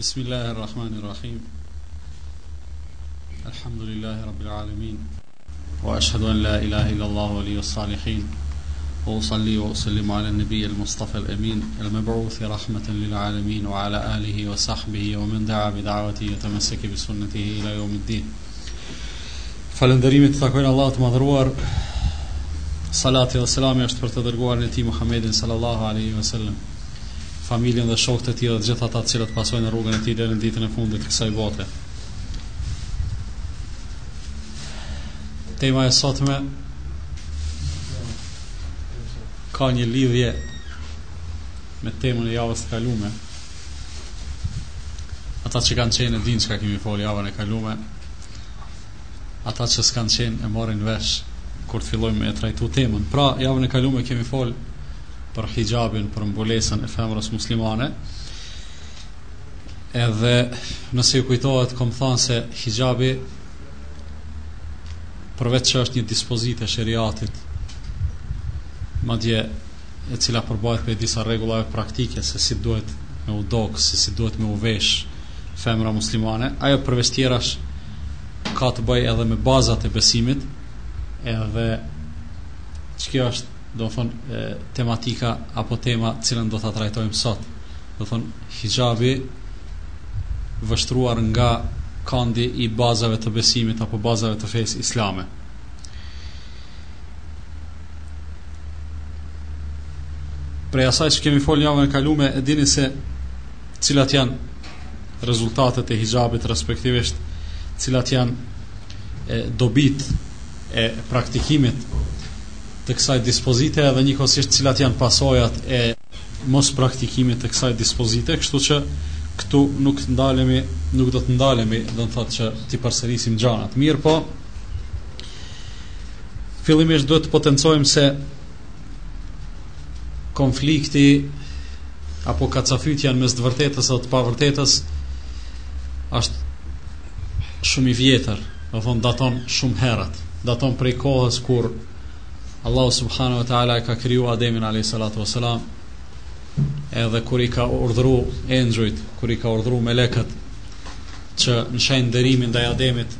بسم الله الرحمن الرحيم الحمد لله رب العالمين وأشهد أن لا إله إلا الله ولي الصالحين وأصلي وأسلم على النبي المصطفى الأمين المبعوث رحمة للعالمين وعلى آله وصحبه ومن دعا بدعوته يتمسك بسنته إلى يوم الدين Falënderimi të takon Allahut të Madhëruar. Salati dhe selami është për të dërguarin e tij Muhammedin sallallahu alaihi wasallam. Familjen dhe shokët e tij dhe të gjithë ata të cilët pasojnë rrugën e tij deri në ditën e fundit të kësaj bote. Tema e sotme ka një lidhje me temën e javës të kalume. Ata që kanë qenë e dinë çka kemi folë javën e kalume. Ata që s'kanë qenë e marrin vesh kur të fillojmë e trajtu temën. Pra, javën e kalume kemi folë për hijabin, për mbulesën e femrës muslimane. Edhe nëse ju kujtohet, kom thënë se hijabi përveç që është një dispozitë e sheriatit, madje e cila përbëhet prej disa rregullave praktike se si duhet me u dokë, se si duhet me u veshë femra muslimane, ajo përveç tjerash ka të bëjë edhe me bazat e besimit, edhe që kjo është, do të thonë, tematika apo tema të cilën do ta trajtojmë sot. Do të thonë, hijabi vështruar nga kandi i bazave të besimit apo bazave të fesë islame. Prej asaj që kemi folë javën e kalume, e dini se cilat janë rezultatet e hijabit, respektivisht cilat janë e, dobitë e praktikimit të kësaj dispozite dhe njëkohësisht cilat janë pasojat e mospraktikimit të kësaj dispozite, kështu që këtu nuk ndalemi, nuk do të ndalemi, do të thotë që t'i përsërisim gjanat. Mirëpo, Fillimisht duhet të potencojmë se konflikti apo kacafytja në mes të vërtetës dhe të pavërtetës është shumë i vjetër, do thonë daton shumë herët, daton prej kohës kur Allahu subhanahu wa taala e ka kriju Ademin alayhi salatu wasalam, edhe kur i ka urdhëru engjëjt, kur i ka urdhëru melekët që në shenjë nderimi ndaj Ademit,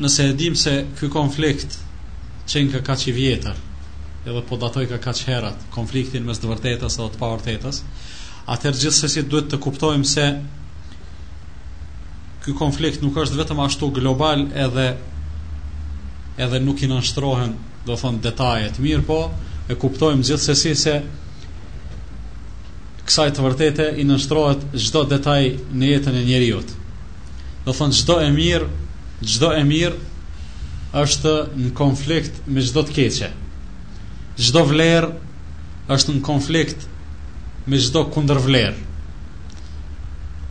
Nëse e dimë se ky konflikt qenka kaq i vjetër, edhe po datojka kaq herët, konfliktin mes të vërtetës edhe të pavërtetës, atëherë gjithsesi duhet të kuptojmë se ky konflikt nuk është vetëm ashtu global edhe edhe nuk i nënshtrohen, do thon detajet. Mirëpo, e kuptojmë gjithsesi se kësaj të vërtete i nënshtrohet çdo detaj në jetën e njeriut. Do thonë çdo e mirë, çdo e mirë është në konflikt me çdo të keqe. Çdo vlerë është në konflikt me çdo kundërvlerë.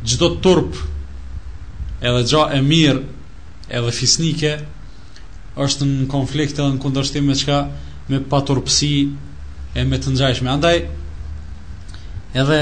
Çdo turp edhe gjë e mirë edhe fisnike është në konflikt edhe në kundërshtim me çka me paturpësi e me të ngjashme. Andaj edhe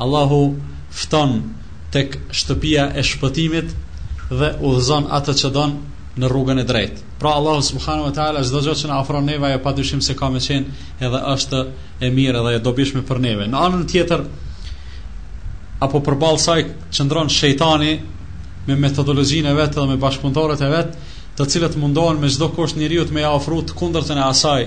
Allahu fton tek shtëpia e shpëtimit dhe udhëzon atë që don në rrugën e drejtë. Pra Allahu subhanahu wa taala çdo gjë që na ofron neve ajo padyshim se ka me qenë edhe është e mirë dhe e dobishme për neve. Në anën tjetër apo përballë saj qëndron shejtani me metodologjinë e vet dhe me bashkëpunëtorët e vet, të cilët mundohen me çdo kusht njeriut me ia ofru të kundërtën e asaj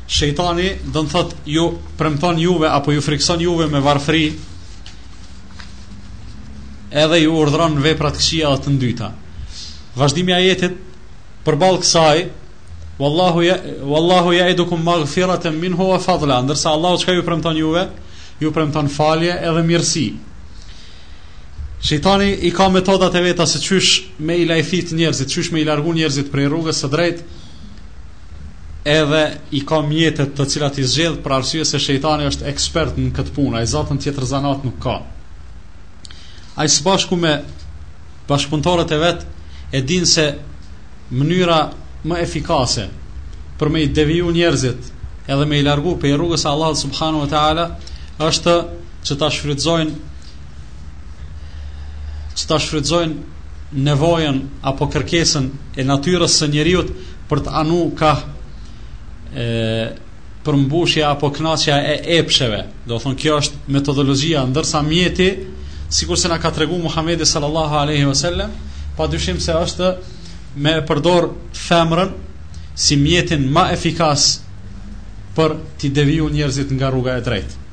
Shejtani do thotë ju premton juve apo ju frikson juve me varfëri. Edhe ju urdhëron vepra të këqija dhe të ndyta. Vazhdimi i ajetit përballë kësaj Wallahu ya wallahu ya'idukum maghfiratan minhu wa fadla. Ndërsa Allahu çka ju premton juve? Ju premton falje edhe mirësi. Shejtani i ka metodat e veta se çysh me i lajthit njerëzit, çysh me i largu njerëzit prej rrugës së drejtë. edhe i ka mjetet të cilat i zgjedh për arsye se shejtani është ekspert në këtë punë, ai zaten tjetër zanat nuk ka. Ai së bashku me bashkëpunëtorët e vet e din se mënyra më efikase për me i deviju njerëzit edhe me i largu prej rrugës së Allahut subhanahu wa ta'ala është që ta shfrytëzojnë që ta shfrytëzojnë nevojën apo kërkesën e natyrës së njeriut për të anu ka e, përmbushja apo knaqja e epsheve. Do thonë kjo është metodologjia ndërsa mjeti, sikurse na ka tregu Muhamedi sallallahu alaihi wasallam, pa dyshim se është me e përdor femrën si mjetin ma efikas për t'i deviju njerëzit nga rruga e drejtë.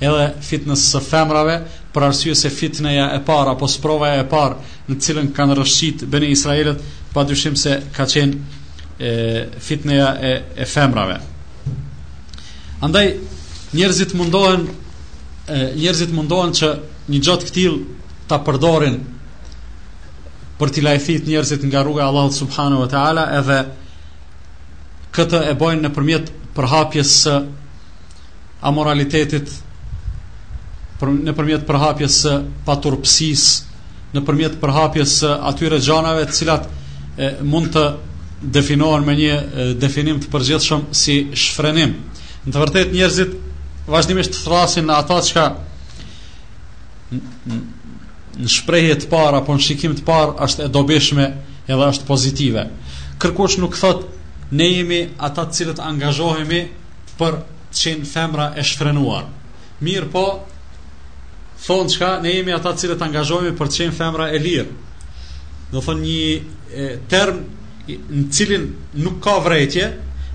edhe fitnës së femrave, për arsye se fitneja e parë apo sprova e parë në të cilën kanë rrëshqit Beni Israelët, padyshim se ka qenë e, fitneja e, e femrave. Andaj njerëzit mundohen e, njerëzit mundohen që një gjë të këtillë ta përdorin për t'i lajthit njerëzit nga rruga e Allahut subhanahu wa taala edhe këtë e bojnë nëpërmjet përhapjes së amoralitetit për, nëpërmjet përhapjes së paturpsisë, nëpërmjet përhapjes së atyre gjanave të cilat e, mund të definohen me një e, definim të përgjithshëm si shfrenim. Në të vërtet njerëzit vazhdimisht të thrasin në ata qka në shprejhje të parë apo në shikim të parë është e dobishme edhe është pozitive. Kërkush nuk thot ne jemi ata të cilët angazhohemi për të qenë femra e shfrenuar. Mirëpo, thonë qka, ne jemi ata të cilët angazhohemi për të qenë femra e lirë. Domethonë një e, term në cilin nuk ka vrejtje,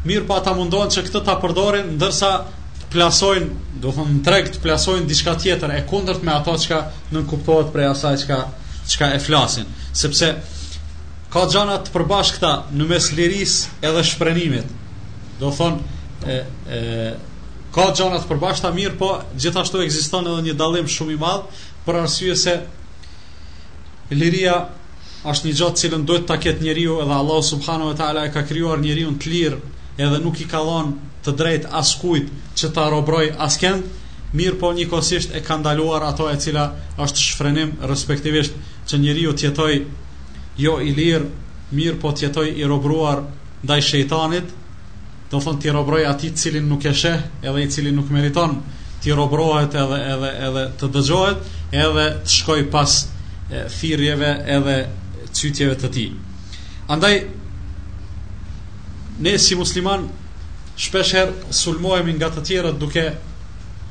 mirëpo ata mundohen që këtë ta përdorin, ndërsa të plasojnë, domethonë në treg të plasojnë diçka tjetër, e kundërt me ato qka nënkuptohet prej asaj qka, qka e flasin. Sepse, ka gjana të përbashkëta në mes lirisë edhe shfrenimit, Domethonë e, e, ka gjana të përbashkëta, mirëpo gjithashtu ekziston edhe një dallim shumë i madh për arsye se liria është një gja të cilën duhet ta ketë njeriu edhe Allahu subhanahu wa taala e ka krijuar njeriu të lirë edhe nuk i ka dhënë të drejtë askujt që ta robrojë askend, mirëpo njëkohësisht e ka ndaluar ato e cila është shfrenim respektivisht që njeriu të jetojë jo i lirë, mirëpo të jetojë i robruar ndaj shejtanit, domethon t'i robrojë atij të cilin nuk e sheh, edhe i cili nuk meriton t'i robrohet edhe edhe edhe të dëgjohet, edhe të shkojë pas thirrjeve edhe cytjeve të tij. Andaj ne si muslimanë shpesh herë sulmohemi nga të tjerët duke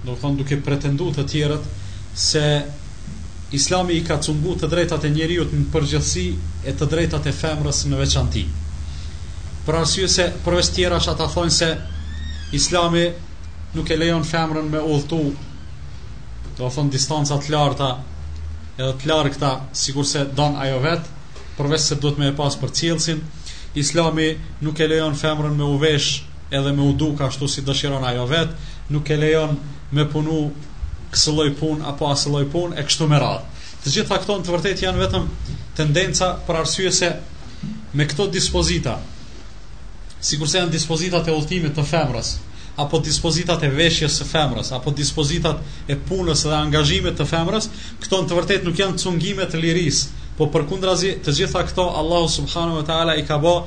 domethon duke pretenduar të tjerët se Islami i ka cungu të drejtat e njeriut në përgjithësi e të drejtat e femrës në veçanti. Për arsye se përveç tjerash ata thonë se Islami nuk e lejon femrën me udhëtu, domethonë distanca të larta edhe të largëta, sikurse don ajo vet, përveç se duhet me e pas përcjellësin, Islami nuk e lejon femrën me u vesh edhe me u duk ashtu si dëshiron ajo vetë, nuk e lejon me punu kësi lloj punë apo asi lloj punë e kështu me radhë. Të gjitha këto në të vërtetë janë vetëm tendenca për arsye se me këto dispozita, sikurse janë dispozitat e udhëtimit të femrës, apo dispozitat e veshjes së femrës, apo dispozitat e punës dhe angazhimit të femrës, këto në të vërtet nuk janë cungime të lirisë, po përkundrazi të gjitha këto Allahu subhanehu ve ta'ala i ka bo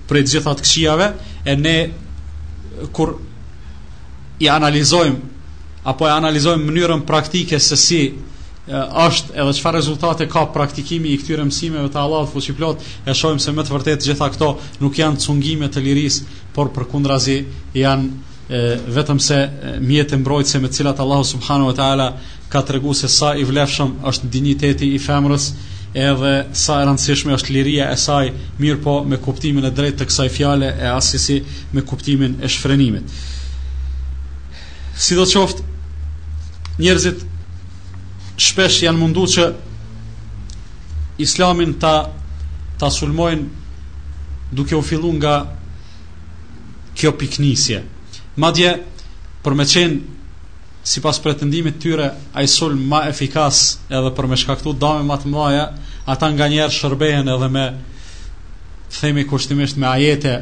prej të gjitha të këqijave e ne kur i analizojmë apo e analizojmë mënyrën praktike se si është edhe çfarë rezultate ka praktikimi i këtyre mësimeve të Allahut fuqiplot, e shohim se me të vërtetë gjitha këto nuk janë cungime të lirisë, por përkundrazi janë vetëm se mjete mbrojtëse me cilat Allahu Subhanu wa Ta'ala ka tregu se sa i vlefshëm është dinjiteti i femrës edhe sa e rëndësishme është liria e saj mirëpo me kuptimin e drejt të kësaj fjale e assesi me kuptimin e shfrenimit sidoqoftë njerëzit shpesh janë mundu që islamin ta ta sulmojnë duke u fillu nga kjo pikënisje. Madje për me qenë sipas pretendimit tyre ai sulm ma efikas edhe për me shkaktu dame ma të mdhaja ata nganjëherë shërbehen edhe me themi kushtimisht me ajete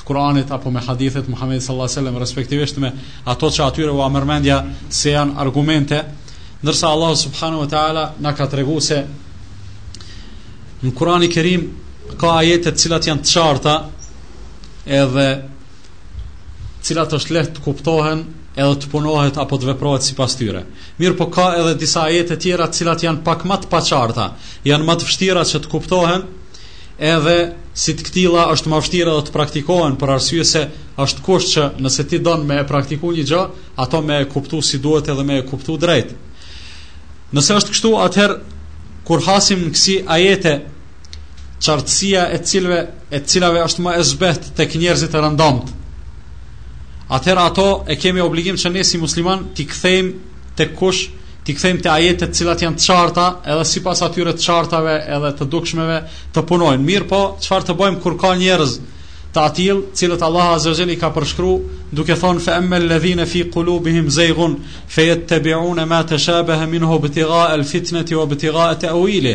të Kur'anit apo me hadithe të Muhammed sallallahu alaihi wasallam respektivisht me ato që atyre u a merr mendja se janë argumente ndërsa Allah subhanahu wa taala na ka treguar se në Kur'ani Kerim ka ajete të cilat janë të qarta edhe të cilat është lehtë të kuptohen edhe të punohet apo të veprohet sipas tyre. Mirëpo ka edhe disa ajete tjera të cilat janë pak ma të paqarta, janë ma të fshtira që të kuptohen edhe si të këtilla është ma fshtir edhe të praktikohen për arsye se është kusht që nëse ti don me e praktiku një gjë, ato me e kuptu si duhet edhe me e kuptu drejt. Nëse është kështu, atëherë kur hasim në kësi ajete qartësia e cilëve e të cilave është më e zbehtë tek njerëzit e rëndomtë. Atëherë ato e kemi obligim që ne si musliman t'i kthejmë tek kush, t'i kthejmë te ajetet të cilat janë të qarta, edhe sipas atyre të qartave edhe të dukshmeve të punojmë. Mirëpo, çfarë të bëjmë kur ka njerëz të atillë, të cilët Allah Azza wa Jalla i ka përshkru, duke thonë fa amma alladhina fi qulubihim zaygun fayattabi'una ma tashabaha minhu ibtigha'a alfitnati wa ibtigha'a ta'wili.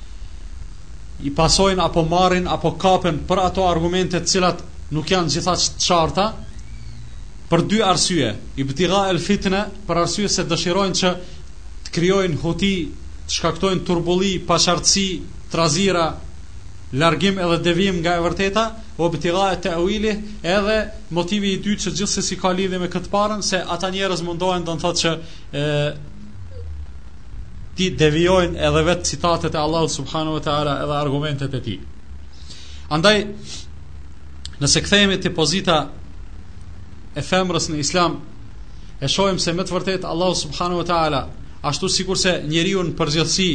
i pasojnë apo marrin apo kapen për ato argumente të cilat nuk janë gjithaq të qarta për dy arsye ibtigha el fitne për arsye se dëshirojnë që të krijojnë huti të shkaktojnë turbullirë paqartësi trazira largim edhe devijim nga e vërteta wa ibtigha e ta'wilih edhe motivi i dytë që gjithsesi ka lidhje me këtë parën se ata njerëz mundohen do të thotë që e, t'i devijojnë edhe vetë citatet e Allahut subhanahu wa taala edhe argumentet e tij. Andaj nëse kthehemi te pozita e femrës në Islam, e shohim se me të vërtetë Allahu subhanahu wa taala, ashtu sikurse njeriun në përgjithësi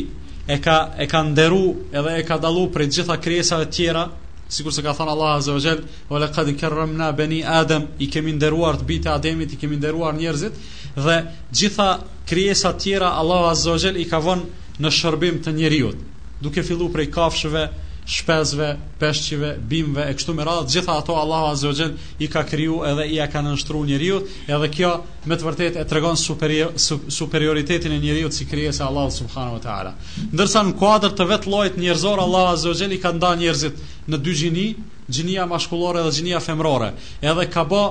e ka e ka nderu edhe e ka dallu prej gjitha krijesave të tjera, sikurse ka thënë Allahu azza wa jall, "Wa laqad karramna bani Adam", i kemi nderuar të bijtë e Ademit, i kemi nderuar njerëzit, Dhe gjitha krijesat tjera Allahu Azza wa Jell i ka vënë në shërbim të njeriut, duke fillu prej kafshëve, shpezëve, peshqive, bimëve e kështu me radhë, gjitha ato Allahu Azza wa Jell i ka kriju edhe ia ka nënshtru njeriut, edhe kjo me të vërtetë e tregon superior, superioritetin e njeriut si krijesë e Allahut subhanahu wa taala. Ndërsa në kuadër të vet llojit njerëzor Allahu Azza wa Jell i ka nda njerëzit në dy gjini, gjinia mashkullore dhe gjinia femërore. Edhe ka bo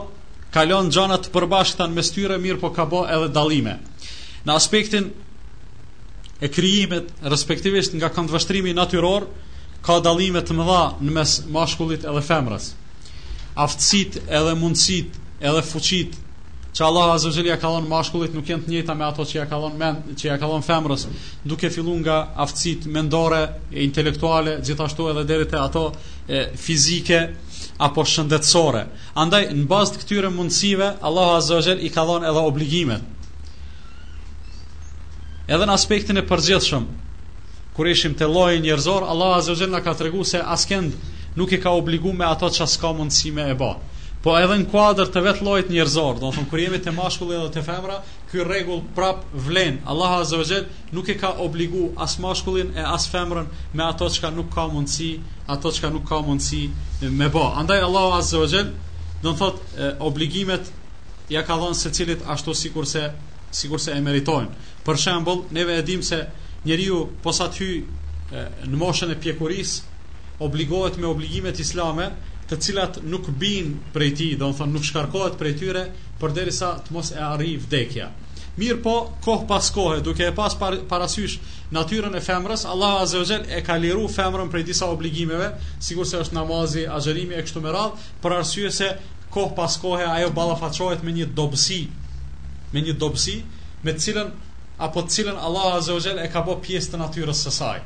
ka lënë gjana të përbashkëta në mes tyre, mirëpo ka bo edhe dallime. Në aspektin e krijimit, respektivisht nga këndvështrimi natyror, ka dallime të mëdha në mes mashkullit edhe femrës. Aftësitë edhe mundësitë edhe fuqitë që Allah Azza wa Jell ja ka dhënë mashkullit nuk janë të njëjta me ato që ja ka dhënë men, që ja ka dhënë femrës, duke fillu nga aftësitë mendore e intelektuale, gjithashtu edhe deri te ato e, fizike apo shëndetësore. Andaj, në bazë të këtyre mundësive, Allahu Azza wa Jell i ka dhënë edhe obligimet. Edhe në aspektin e përgjithshëm, kur ishim te lloji njerëzor, Allahu Azza wa Jell na ka tregu se askënd nuk e ka obligu me ato që s'ka mundësi me e ba. Po edhe në kuadër të vetë llojit njerëzor, do të thotë kur jemi te mashkulli edhe te femra, ky rregull prap vlen. Allahu Azza wa Jell nuk e ka obligu as mashkullin e as femrën me ato çka nuk ka mundësi, ato çka nuk ka mundësi me ba. Andaj Allahu Azza wa Jall do të thotë obligimet ja ka dhënë secilit ashtu sikurse sikurse e meritojnë. Për shembull, neve e dimë se njeriu posa të hyjë në moshën e pjekurisë obligohet me obligimet islame, të cilat nuk bin prej tij, do të thotë nuk shkarkohet prej tyre përderisa të mos e arrijë vdekja. Mirëpo, kohë pas kohë, duke e pas par, parasysh natyrën e femrës, Allah Azza wa Jell e ka liru femrën prej disa obligimeve, sikurse është namazi, agjerimi e kështu me radhë, për arsye se kohë pas kohë ajo ballafaqohet me një dobësi, me një dobësi, me të cilën, apo të cilën Allah Azza wa Jell e ka bo pjesë të natyrës së saj.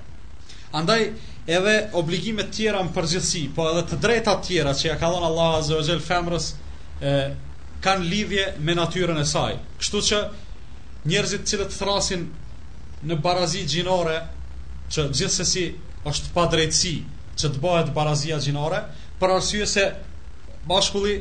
Andaj, edhe obligimet tjera në përgjithësi, po edhe të drejtat tjera që ja ka dhënë Allah Azza wa Jell femrës, e, kanë lidhje me natyrën e saj. Kështu që njerëzit të cilët thrrasin në barazi gjinore, që gjithsesi është padrejtësi që të bëhet barazia gjinore, për arsye se mashkulli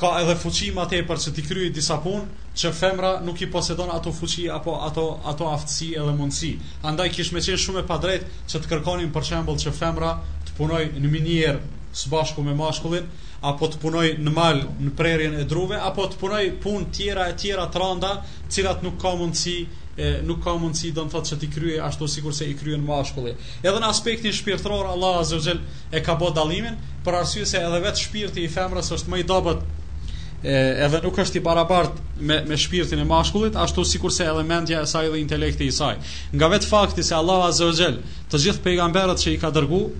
ka edhe fuqi më tepër që t'i kryejë disa punë që femra nuk i posedon ato fuqi apo ato ato aftësi edhe mundësi. Andaj kish me qenë shumë e padrejtë që të kërkonin për shembull që femra të punojë në minierë së bashku me mashkullin, apo të punojë në mal në prerjen e druve apo të punojë punë tjera e tjera të rënda të cilat nuk ka mundësi e, nuk ka mundësi do të thotë që t'i kryejë ashtu sikurse i kryen mashkulli. Edhe në aspektin shpirtëror Allahu Azza wa Jell e ka bë dallimin për arsye se edhe vetë shpirti i femrës është më i dobët e, edhe nuk është i barabart me me shpirtin e mashkullit, ashtu sikurse edhe mendja e saj dhe intelekti i saj. Nga vetë fakti se Allahu Azza wa Jell të gjithë pejgamberët që i ka dërguar,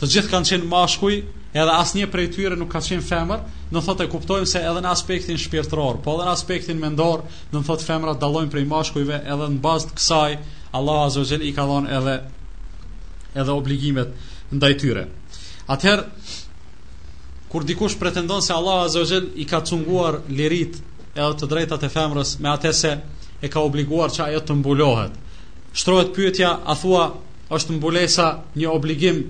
të gjithë kanë qenë mashkuj, Edhe asnjë prej tyre nuk ka qenë femër, do thotë e kuptojmë se edhe në aspektin shpirtëror, po edhe në aspektin mendor, do të thotë femrat dallojnë prej mashkujve edhe në bazë të kësaj, Allahu Azza wa Jell i ka dhënë edhe edhe obligimet ndaj tyre. Atëherë kur dikush pretendon se Allahu Azza wa Jell i ka cunguar liritë edhe të drejtat e femrës me atë se e ka obliguar që ajo të mbulohet. Shtrohet pyetja, a thua është mbulesa një obligim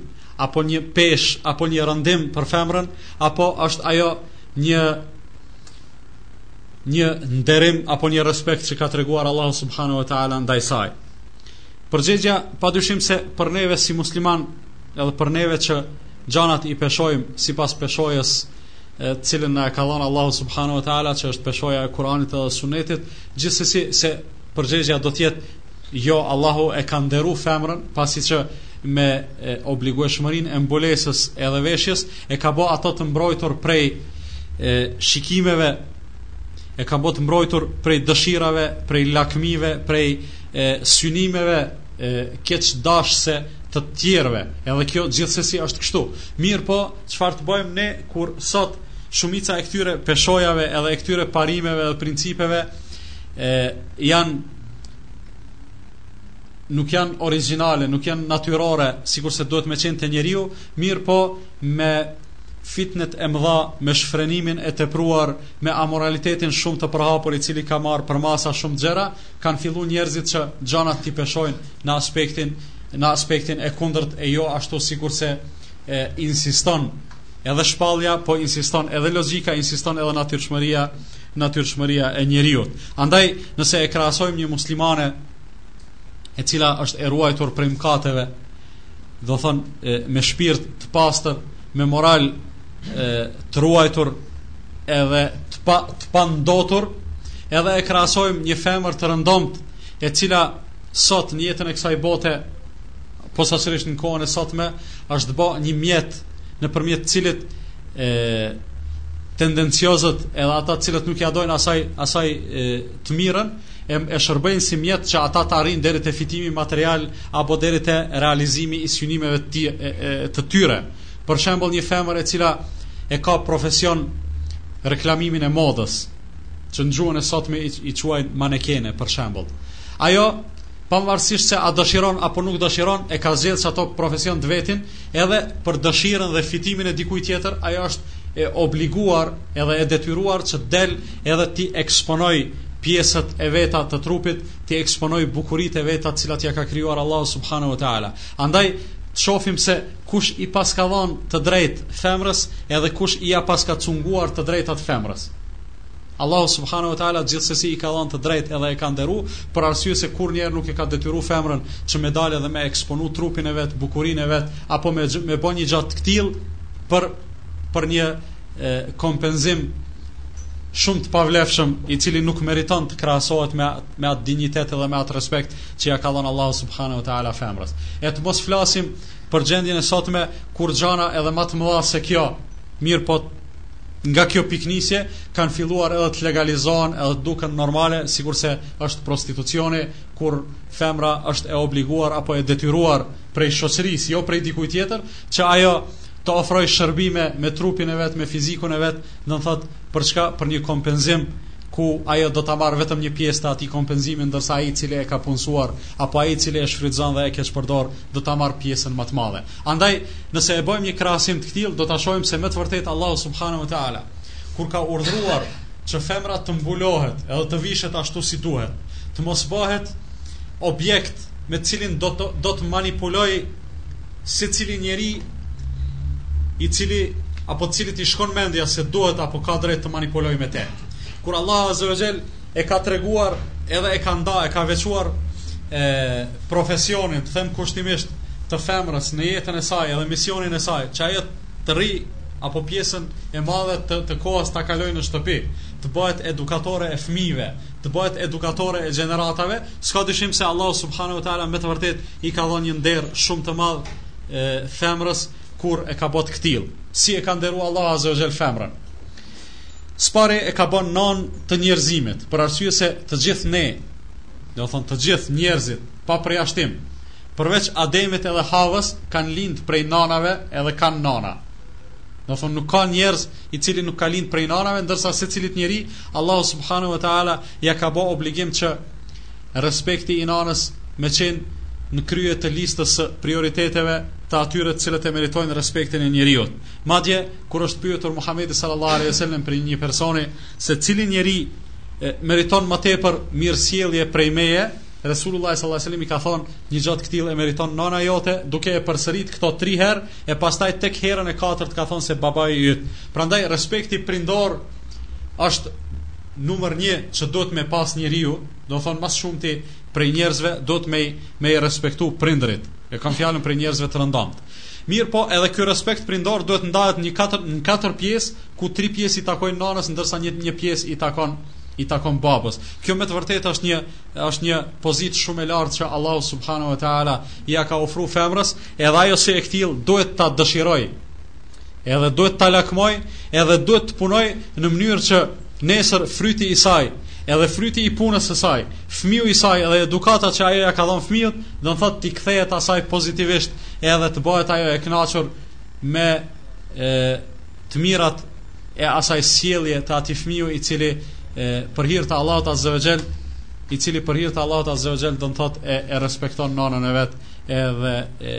apo një peshë apo një rëndim për femrën, apo është ajo një një nderim apo një respekt që ka treguar Allahu subhanahu wa taala ndaj saj. Përgjigja padyshim se për neve si muslimanë, edhe për neve që gjanat i peshojmë sipas peshojës të cilën na e ka dhënë Allahu subhanahu wa taala që është peshoja e Kuranit dhe Sunetit, gjithsesi se përgjigja do të jetë Jo, Allahu e ka nderu femrën, pasi që me obligueshmërinë e mbulesës edhe veshjes, e ka bo atë të mbrojtur prej e, shikimeve, e ka bo të mbrojtur prej dëshirave, prej lakmive, prej e, synimeve, e, keqdashëse të tjerëve. Edhe kjo gjithsesi është kështu. Mirëpo, çfarë të bojmë ne, kur sot shumica e këtyre peshojave edhe e këtyre parimeve dhe principeve e, janë nuk janë origjinale, nuk janë natyrore, sikurse duhet me qenë te njeriu, mirëpo me fitnet e mëdha, me shfrenimin e tepruar, me amoralitetin shumë të përhapur i cili ka marrë përmasa shumë të gjera, kanë fillu njerëzit që gjanat t'i peshojnë në aspektin, në aspektin e kundërt e jo ashtu sikurse e, insiston edhe shpallja, po insiston edhe logjika, insiston edhe natyrshmëria, natyrshmëria e njeriut. Andaj, nëse e krahasojmë një muslimane e cila është e ruajtur prej mëkateve, do thonë me shpirt të pastër, me moral e, të ruajtur edhe të pa të pandotur, edhe e krahasojmë një femër të rëndomtë e cila sot në jetën e kësaj bote, posaçërisht në kohën e sotme, është bë një mjet nëpërmjet të cilit e, tendenciozët edhe ata të cilët nuk ja dojnë asaj, asaj e, të mirën, e, e shërbejnë si mjet që ata të arrinë deri te fitimi material apo deri te realizimi i synimeve të, e, e, të tyre. Për shembull një femër e cila e ka profesion reklamimin e modës, që në gjuhën e sotme i, i quajnë manekene, për shembull. Ajo, pavarësisht se a dëshiron apo nuk dëshiron, e ka zgjedhë ato profesion të vetin, edhe për dëshirën dhe fitimin e dikujt tjetër, ajo është e obliguar edhe e detyruar që të del edhe t'i eksponoj pjesët e veta të trupit, t'i eksponoj bukuritë e veta të cilat ja ka krijuar Allahu subhanahu wa taala. Andaj të shofim se kush i paska dhonë të drejt femrës edhe kush i ja paska cunguar të drejtat femrës. Allahu subhanahu wa taala gjithsesi i ka dhënë të drejtë edhe e ka nderu, për arsye se kurrnjëherë nuk e ka detyru femrën që me dalë edhe me eksponu trupin e vet, bukurinë e vet, apo me me bë një gja të këtillë për për një e, kompenzim shumë të pavlefshëm, i cili nuk meriton të krahasohet me me atë dinjitet edhe me atë respekt që ja ka dhënë Allahu subhanahu wa taala femrës. E të mos flasim për gjendjen e sotme kur gjana edhe më të mëdha se kjo, mirëpo Nga kjo pikënisje kanë filluar edhe të legalizohen edhe të duken normale, sikurse është prostitucioni, kur femra është e obliguar apo e detyruar prej shoqërisë, jo prej dikujt tjetër, që ajo të ofrojë shërbime me trupin e vet, me fizikun e vet, do të thotë për çka? Për një kompenzim ku ajo do ta marrë vetëm një pjesë të atij kompenzimi, ndërsa ai i cili e ka punësuar apo ai i cili e shfrytëzon dhe e keqpërdor do ta marrë pjesën më të madhe. Andaj, nëse e bëjmë një krahasim të këtillë, do ta shohim se me të vërtetë Allahu subhanahu wa taala kur ka urdhëruar që femra të mbulohet edhe të vishet ashtu si duhet, të mos bëhet objekt me të cilin do të do të manipuloj secili njeri i cili apo të cilit i shkon mendja se duhet apo ka drejt të manipuloj me te. Kur Allahu azza wa jall e ka treguar edhe e ka nda e ka veçuar e, profesionin të them kushtimisht të femrës në jetën e saj edhe misionin e saj që ajo të rri apo pjesën e madhe të, të kohës ta kaloj në shtëpi të bëhet edukatore e fmive të bëhet edukatore e gjeneratave s'ka dyshim se Allahu subhanahu wa taala me të vërtet i ka dhonë një nder shumë të madh e, femrës kur e ka bo të këtillë si e ka nderu Allahu azza wa jall femrën S'pari e ka bën nanë të njerëzimit, për arsye se të gjithë ne, do të thonë të gjithë njerëzit pa përjashtim, përveç Ademit edhe Havës kanë lind prej nanave edhe kanë nana. Do të thonë nuk ka njeri i cili nuk ka lind prej nanave, ndërsa secilit njeri Allahu subhanahu wa taala ja ka bë obligim që respekti i nanës me qenë në krye të listës së prioriteteve të atyre të cilët e meritojnë respektin e njeriut. Madje Kur është pyetur Muhamedi sallallahu alaihi wasallam prej një personi se cili njeri meriton më tepër mirësjellje prej meje, Resulullah sallallahu alaihi wasallam i ka thonë një gjë të këtillë e meriton nëna jote, duke e përsërit këto 3 herë e pastaj tek herën e katërt ka thonë se babai yt. Prandaj respekti prindor është numër 1 që duhet me pas njeriu, do thonë më shumti prej njerëzve duhet me i respektu prindërit. E kam fjalën prej njerëzve të rëndomtë. Mirëpo, edhe ky respekt prindor duhet të ndahet në katër në katër pjesë, ku tri pjesë i takojnë nanës ndërsa një një pjesë i takon i takon babës. Kjo me të vërtetë është një është një pozitë shumë e lartë që Allahu subhanahu wa taala ia ka ofruar femrës, edhe ajo si e këtillë duhet ta dëshirojë Edhe duhet ta lakmojë, edhe duhet të punojë në mënyrë që nesër fryti i saj, edhe fryti i punës së saj, fëmiu i saj edhe edukata që ajo ja ka dhënë fëmijës, do të thotë t'i kthehet asaj pozitivisht edhe të bëhet ajo e kënaqur me e, të mirat e asaj sjellje të atij fëmiu i cili e, për hir të Allahut azza wa jall i cili për hir të Allahut azza wa jall do të thotë e, e respekton nënën e vet edhe e,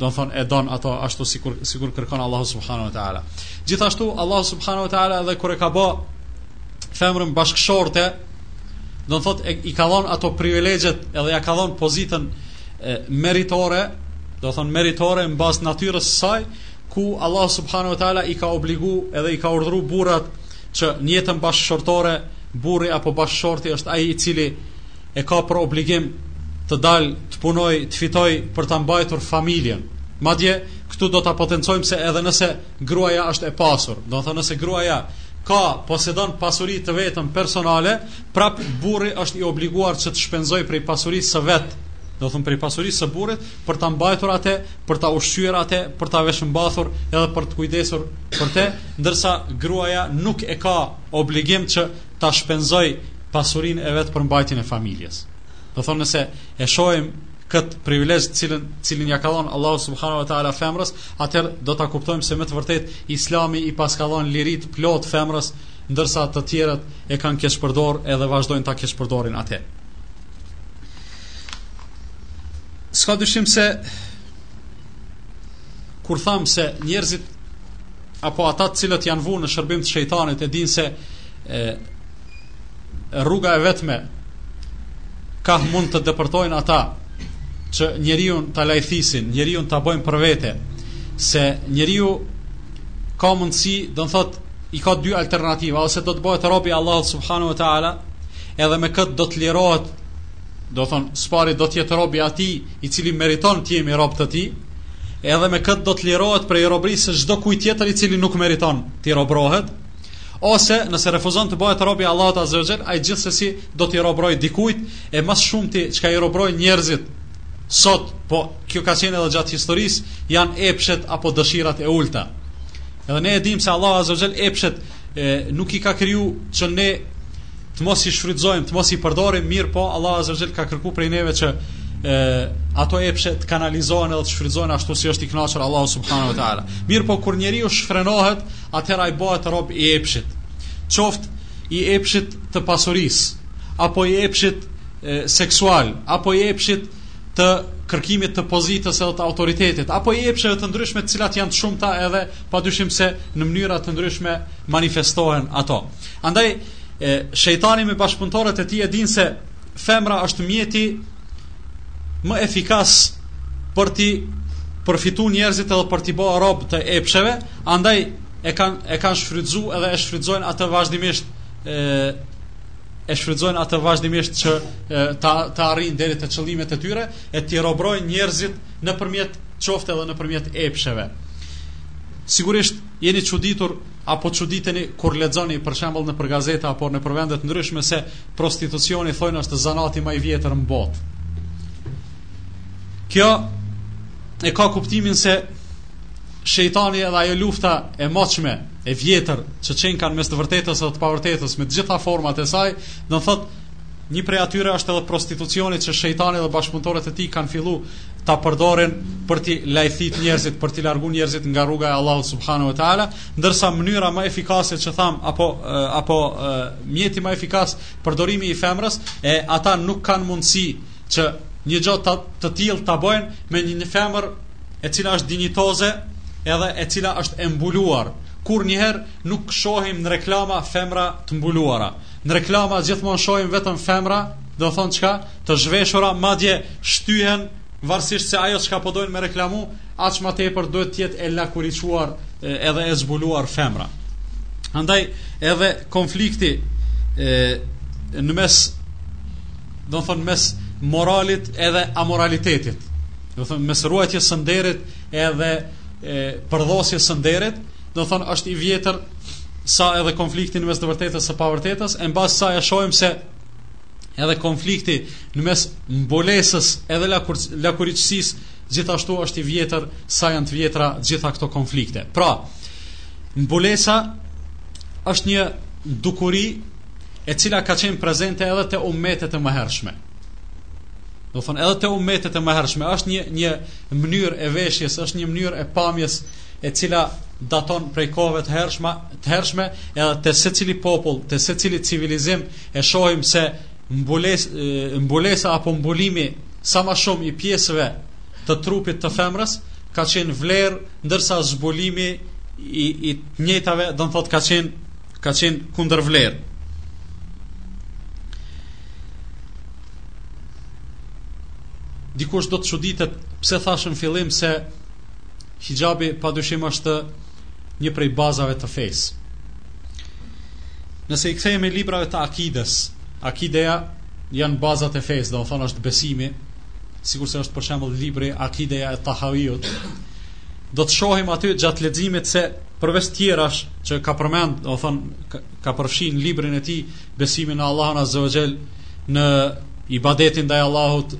do të thonë e don ato ashtu sikur sikur kërkon Allahu subhanahu wa taala. Gjithashtu Allahu subhanahu wa taala edhe kur e ka bë femrën bashkëshorte, do të thotë i ka dhënë ato privilegjet edhe ja ka dhënë pozitën e, meritore, do të thonë meritore në bazë natyrës së saj, ku Allahu subhanahu wa taala i ka obligu edhe i ka urdhëruar burrat që në jetën bashkëshortore burri apo bashkëshorti është ai i cili e ka për obligim të dalë të punojë, të fitojë për ta mbajtur familjen. Madje këtu do ta potencojmë se edhe nëse gruaja është e pasur, do të thonë nëse gruaja ka posedon pasuri të veten personale, prap burri është i obliguar që të shpenzojë prej pasurisë së vet, do të thonë prej pasurisë së burrit për ta mbajtur atë, për ta ushqyer atë, për ta veshmbathur edhe për t'u kujdesur për të, ndërsa gruaja nuk e ka obligim që ta shpenzojë pasurinë e vet për mbajtjen e familjes. Do thonë nëse e shohim kët privilegj të cilën të cilin ja ka dhënë Allahu subhanahu wa taala femrës, atëherë do ta kuptojmë se me të vërtetë Islami i paska dhënë liri të plotë femrës, ndërsa të tjerët e kanë keqpërdor edhe vazhdojnë ta keqpërdorin atë. S'ka dyshim se kur thamë se njerëzit apo ata të cilët janë vu në shërbim të shejtanit e dinë se e, rruga e vetme ka mund të depërtojnë ata që njeriun ta lajthisin, njeriun ta bëjnë për vete, se njeriu ka mundësi, do të thotë, i ka dy alternativa, ose do të bëhet rob i Allahut subhanahu wa taala, edhe me këtë do të lirohet, domethënë, së pari do të jetë rob i atij i cili meriton të jemi rob të tij, edhe me këtë do të lirohet prej robërisë së çdokujt tjetër i cili nuk meriton t'i robrohet, ose nëse refuzon të bëhet rob i Allahut Azza wa Jall, ai gjithsesi do t'i robrojë dikujt e më së shumti çka i robrojnë njerëzit sot, po kjo ka qenë edhe gjatë historisë, janë epshet apo dëshirat e ulëta. Edhe ne e dimë se Allahu Azza wa Jall epshet e, nuk i ka kriju që ne të mos i shfrytëzojmë, të mos i përdorim, mirëpo Allah azza xhel ka kërku prej neve që e, ato epshe të kanalizohen edhe të shfrytëzohen ashtu si është i kënaqur Allahu subhanahu wa taala. Mirëpo kur njeriu shfrenohet, atëherë ai bëhet rob i epshit. Qoftë i epshit të pasurisë, apo i epshit e, seksual, apo i epshit të kërkimit të pozitës edhe të autoritetit, apo i epsheve të ndryshme të cilat janë të shumta edhe pa dyshim se në mënyra të ndryshme manifestohen ato. Andaj, e, shejtani me bashkëpunëtorët e tij e din se femra është mjeti më efikas për t'i përfitu njerëzit edhe për t'i bo rob të epsheve, andaj e kanë e kanë shfrytëzu edhe e shfrytëzojnë atë vazhdimisht e, e shfrytëzojnë atë vazhdimisht që ta ta arrijnë deri te qëllimet e tyre e t'i robrojnë njerëzit nëpërmjet qoftë edhe nëpërmjet epsheve. Sigurisht jeni çuditur apo çuditeni kur lexoni për shembull nëpër gazeta apo nëpër vende të ndryshme se prostitucioni thonë është zanati më i vjetër në botë. Kjo e ka kuptimin se shejtani edhe ajo lufta e moçme e vjetër që qenka mes të vërtetës dhe të pavërtetës me të gjitha format e saj, do të thotë një prej atyre është edhe prostitucioni që shejtani dhe bashkëpunëtorët e tij kanë fillu ta përdorin për t'i lajthit njerëzit, për t'i largu njerëzit nga rruga e Allahut subhanahu wa taala, ndërsa mënyra më efikase që thamë apo apo mjeti më efikas përdorimi i femrës, e ata nuk kanë mundësi që një gjë të, të tillë ta bëjnë me një, një femër e cila është dinjitoze edhe e cila është e mbuluar. Kurrnjëherë nuk shohim në reklama femra të mbuluara. Në reklama gjithmonë shohim vetëm femra, domethënë çka, të zhveshura, madje shtyhen, varësisht se ajo çka po dojnë me reklamu, aq ma tepër duhet të jetë e lakuriquar edhe e zbuluar femra. Andaj edhe konflikti e, në mes do thon mes moralit edhe amoralitetit. Do thon mes ruajtjes së nderit edhe e, përdhosjes së nderit, do thon është i vjetër sa edhe konflikti në mes të vërtetës së pavërtetës, e mbas sa e shohim se edhe konflikti në mes mbulesës edhe lakuriqësisë gjithashtu është i vjetër sa janë të vjetra gjitha këto konflikte. Pra, mbulesa është një dukuri e cila ka qenë prezente edhe te ummetet e mëhershme. Do thon edhe te ummetet e mëhershme është një një mënyrë e veshjes, është një mënyrë e pamjes e cila daton prej kohëve të hershme, të hershme edhe te secili popull, te secili civilizim e shohim se mbules, mbulesa apo mbulimi sa më shumë i pjesëve të trupit të femrës ka qenë vlerë ndërsa zbulimi i, i të njëjtave do të thotë ka qenë ka qenë kundër vlerë. Dikush do të çuditet pse thashë në fillim se hixhabi padyshim është një prej bazave të fesë. Nëse i kthehemi librave të akides, akideja janë bazat e fesë, do thon është besimi, sikurse është për shembull libri Akideja e Tahaviut, do të shohim aty gjatë leximit se përveç tjerash që ka përmend, do thon ka përfshin në librin e tij besimin në Allahun Azze ue Xhel, në ibadetin ndaj Allahut,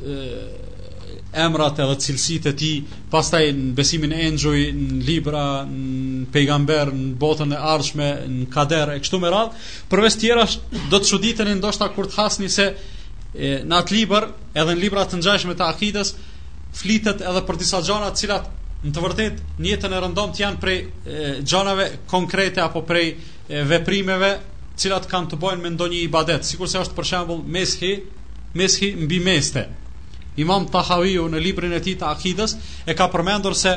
emrat edhe cilësitë e tij, pastaj në besimin në engjuj, në libra, në pejgamber, në botën e ardhshme, në kader e kështu me radhë, përveç tjerash do të çuditeni ndoshta kur të hasni se e, në atë libër, edhe në libra të ngjashme të akides, flitet edhe për disa gjana të cilat në të vërtetë në jetën e rëndomtë janë prej gjanave konkrete apo prej veprimeve të cilat kanë të bojnë me ndonjë ibadet, sikurse është për shembull mes'hi, mes'hi mbi meste. Imam Tahaviu në librin e tij të Akides e ka përmendur se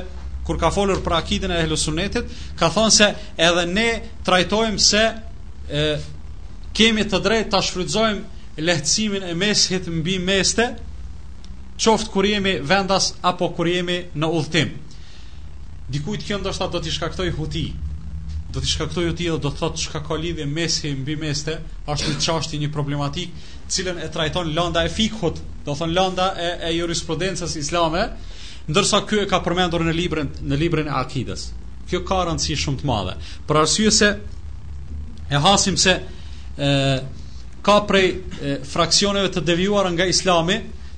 kur ka folur për akiden e Ehli Sunetit, ka thonë se edhe ne trajtojmë se e, kemi të drejtë ta shfrytëzojmë lehtësimin e mes'hit mbi meste, qoftë kur jemi vendas apo kur jemi në udhëtim. Dikujt kjo ndoshta do t'i shkaktoj huti. Do t'i shkaktoj huti dhe do të thotë çka ka lidhje mes'hi mbi meste, është një çështje, një problematikë, të cilën e trajton landa e fikhut, do thonë landa e, e jurisprudencës islame, ndërsa ky e ka përmendur në librin në librin e Akides. Kjo ka rëndësi shumë të madhe. Për arsye se e hasim se e, Ka prej fraksioneve të devijuara nga Islami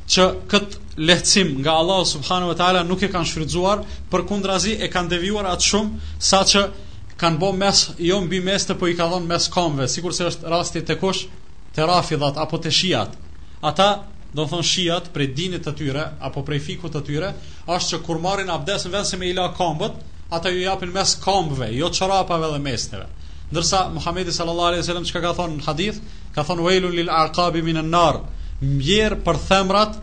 që këtë lehtësim nga Allahu subhanahu wa taala nuk e kanë shfrytzuar, përkundrazi e kanë devijuar atë shumë saqë kanë bo mes'h jo mbi meste po i ka dhonë mes'h kamve, sikurse është rasti te kush te rafidhat apo te shiat. Ata, domethonë shiat prej dinit të tyre apo prej fikhut të tyre, është që kur marrin abdest në vend se me i la këmbët, ata ju japin mes'h këmbëve, jo çorapave dhe mesteve. Ndërsa Muhamedi sallallahu alaihi wasallam çka ka thonë në hadith, ka thonë wailun lil aqabi min an-nar, mjer për themrat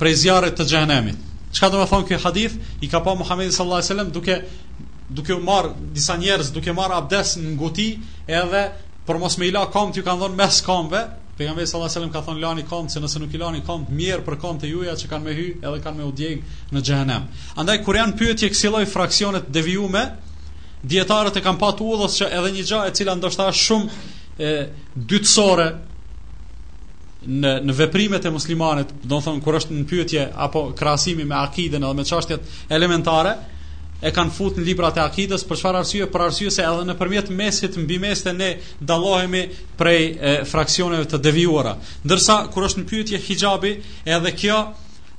prej zjarrit të xhehenemit. Çka do të thonë ky hadith? I ka pa Muhamedi sallallahu alaihi wasallam duke duke u marr disa njerëz duke marr abdest në nguti edhe për mos me i la komt ju kanë dhënë mes'h komve Pejgamberi sallallahu alajhi wasallam ka thonë lani komt se nëse nuk i lani komt mjerë për komt e juaja që kanë me hy edhe kanë me u djeg në xhehenem. Andaj kur janë në pyetje kësilloj fraksione të devijume, dietarët e kanë pa të udhës që edhe një gjë e cila ndoshta është shumë e dytësore në në veprimet e muslimanit, do të thonë kur është në pyetje apo krahasimi me akiden edhe me çështjet elementare, e kanë fut në librat e akidës për çfarë arsye? Për arsye se edhe nëpërmjet mes'hit mbi meste ne dallohemi prej e, fraksioneve të devijuara. Ndërsa kur është në pyetje hixhabi, edhe kjo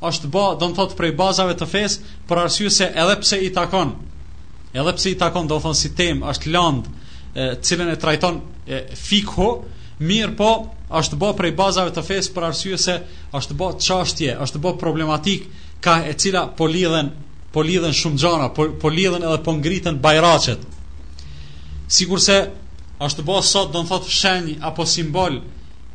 është bë, do të thotë prej bazave të fesë, për arsye se edhe pse i takon, edhe pse i takon, do të thotë si temë, është land, e, cilën e trajton e, fikhu, mirëpo është bë prej bazave të fesë për arsye se është bë çështje, është bë problematika me të cilën po lidhen po lidhen shumë gjana, po, po lidhen edhe po ngriten bajraqet. Sikurse është bo sot, do të thotë shenjë apo simbol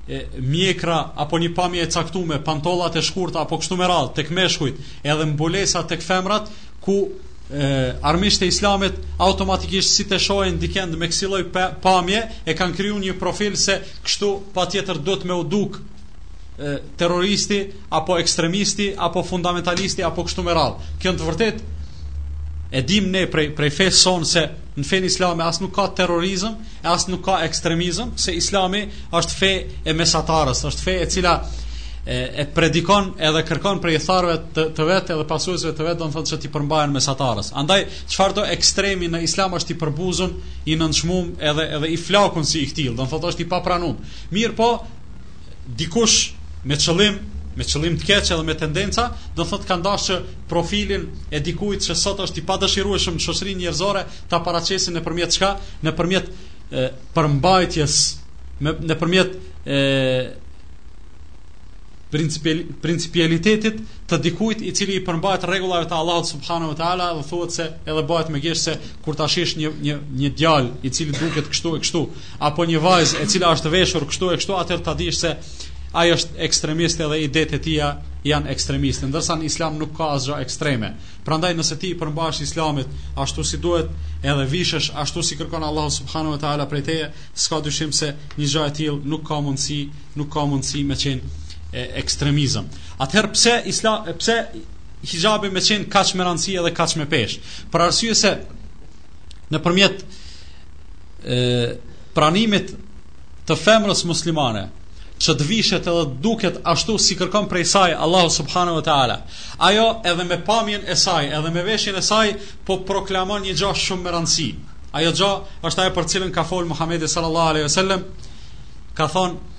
e mjekra apo një pamje e caktume, pantollat e shkurta apo kështu me radhë tek meshkujt, edhe mbulesa tek femrat, ku armiqtë e islamit automatikisht si të shohin dikend me kësilloj pamje e kanë kriju një profil se kështu patjetër duhet me u duk terroristi apo ekstremisti, apo fundamentalisti, apo kështu me radhë. Kjo në të vërtetë, e dim ne prej, prej fesë sonë se në fenë islame as nuk ka terrorizëm, e as nuk ka ekstremizëm, se islami është fe e mesatarës, është fe e cila e, e predikon edhe kërkon prej ithtarëve të, të vet edhe pasuesve të vet, do të thotë që t'i përmbahen mesatarës. Andaj, çfarëdo ekstremi në islam është i përbuzun, i nënçmum edhe, edhe i flakun si i këtillë, do të thotë është i papranum. Mirëpo, dikush me qëllim me qëllim të keq edhe me tendenca, do thot kanë dashur që profilin e dikujt që sot është i padëshirueshëm në shoqërinë njerëzore ta paraqesin nëpërmjet çka? Nëpërmjet përmbajtjes me nëpërmjet e principialitetit të dikujt i cili i përmbahet rregullave të Allahut subhanahu wa taala dhe thuhet se edhe bëhet me gisht se kur ta shohish një një një djalë i cili duket kështu e kështu apo një vajzë e cila është veshur kështu e kështu atëherë ta dish se ai është ekstremist edhe idetë e tija janë ekstremiste, ndërsa në islam nuk ka asgjë ekstreme. Prandaj nëse ti i përmbahesh islamit ashtu si duhet, edhe vishesh ashtu si kërkon Allahu subhanahu wa taala prej teje, s'ka dyshim se një gjë e tillë nuk ka mundësi, nuk ka mundësi me qenë e, ekstremizëm. Atëherë pse islam pse hijabi me qenë kaq me rëndësi edhe kaq me peshë? Për arsye se nëpërmjet e, pranimit të femrës muslimane, që të vishet edhe të duket ashtu si kërkon prej saj Allahu subhanahu wa taala. Ajo edhe me pamjen e saj, edhe me veshjen e saj po proklamon një gjë shumë me rëndësi. Ajo gjë është ajo për cilën ka fol Muhamedi sallallahu alaihi wasallam, ka thënë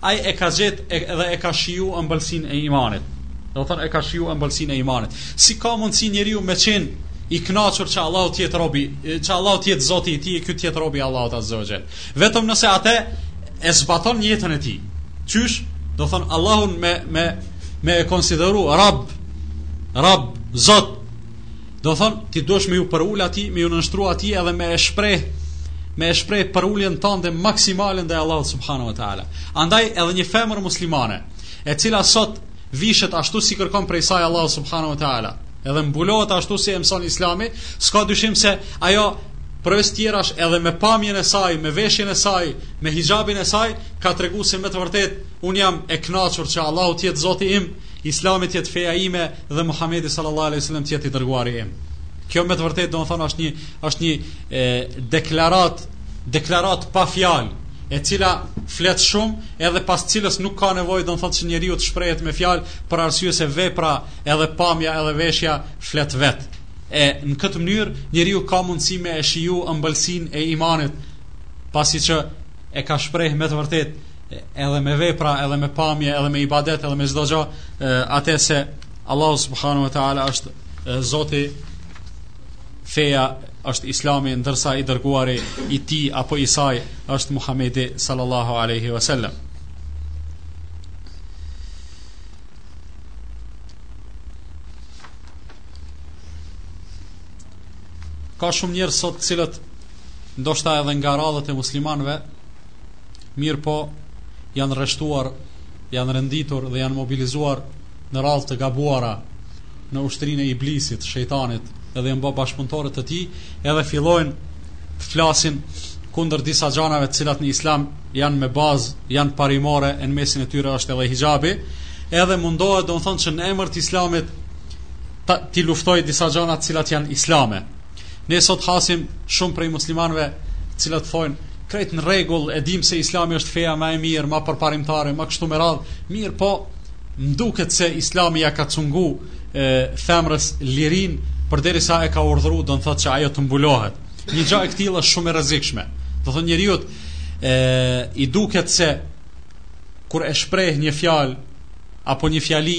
Ai e ka gjetë edhe e ka shiju ëmbëlsinë e imanit. Do të thonë e ka shiju ëmbëlsinë e imanit. Si ka mundësi njeriu me qen i kënaqur që Allahu të jetë robi, që Allahu të jetë Zoti i tij, ky të jetë robi i Allahut azza wa jall. Vetëm nëse atë e zbaton në jetën e tij. Qysh, do thon Allahun me me me e konsideru Rab, Rab, Zot. Do të thonë, ti duhesh me ju përul atij, me ju nënshtruar atij edhe me e shpreh me e shpreh përuljen tënde maksimale ndaj Allahut subhanahu wa taala. Andaj edhe një femër muslimane, e cila sot vishet ashtu si kërkon prej saj Allahu subhanahu wa taala, edhe mbulohet ashtu si e mëson Islami, s'ka dyshim se ajo përveç tjerash edhe me pamjen e saj, me veshjen e saj, me hijabin e saj, ka tregu se me të vërtet, unë jam e knaqur që Allahu të jetë zoti im, islami të jetë feja ime, dhe Muhamedi sallallahu alaihi wasallam të jetë i dërguari im. Kjo me të vërtetë domethënë është një është një e, deklarat deklarat pa fjalë, e cila flet shumë edhe pas cilës nuk ka nevojë do të thotë që njeriu të shprehet me fjalë për arsye se vepra edhe pamja edhe veshja flet vet. E në këtë mënyrë njeriu ka mundësi me e shiju ëmbëlsinë e imanit, pasi që e ka shpreh me të vërtetë edhe me vepra, edhe me pamje, edhe me ibadet, edhe me çdo gjë, atë se Allahu subhanahu wa taala është Zoti feja është Islami ndërsa i dërguari i tij apo i saj është Muhamedi sallallahu alaihi wasallam. Ka shumë njerëz sot të cilët ndoshta edhe nga radhët e muslimanëve mirëpo janë rreshtuar, janë renditur dhe janë mobilizuar në radhë të gabuara në ushtrinë e iblisit, shejtanit edhe janë bërë bashkëpunëtorë të tij, edhe fillojnë të flasin kundër disa gjanave të cilat në islam janë me bazë, janë parimore, në mesin e tyne është edhe hijabi, edhe mundohet domethënë që në emër të islamit t'i luftojë disa gjana të cilat janë islame. Ne sot hasim shumë prej muslimanve të cilët thonë krejt në rregull, e dimë se Islami është feja ma e mirë, ma përparimtare, ma kështu me radhë, mirëpo më duket se Islami ia ka cungu e, femrës lirinë, përderisa e ka urdhëruar, do të thotë që ajo të mbulohet. Një gjë e këtillë është shumë e rrezikshme. Do thotë njeriut e i duket se kur e shpreh një fjalë apo një fjali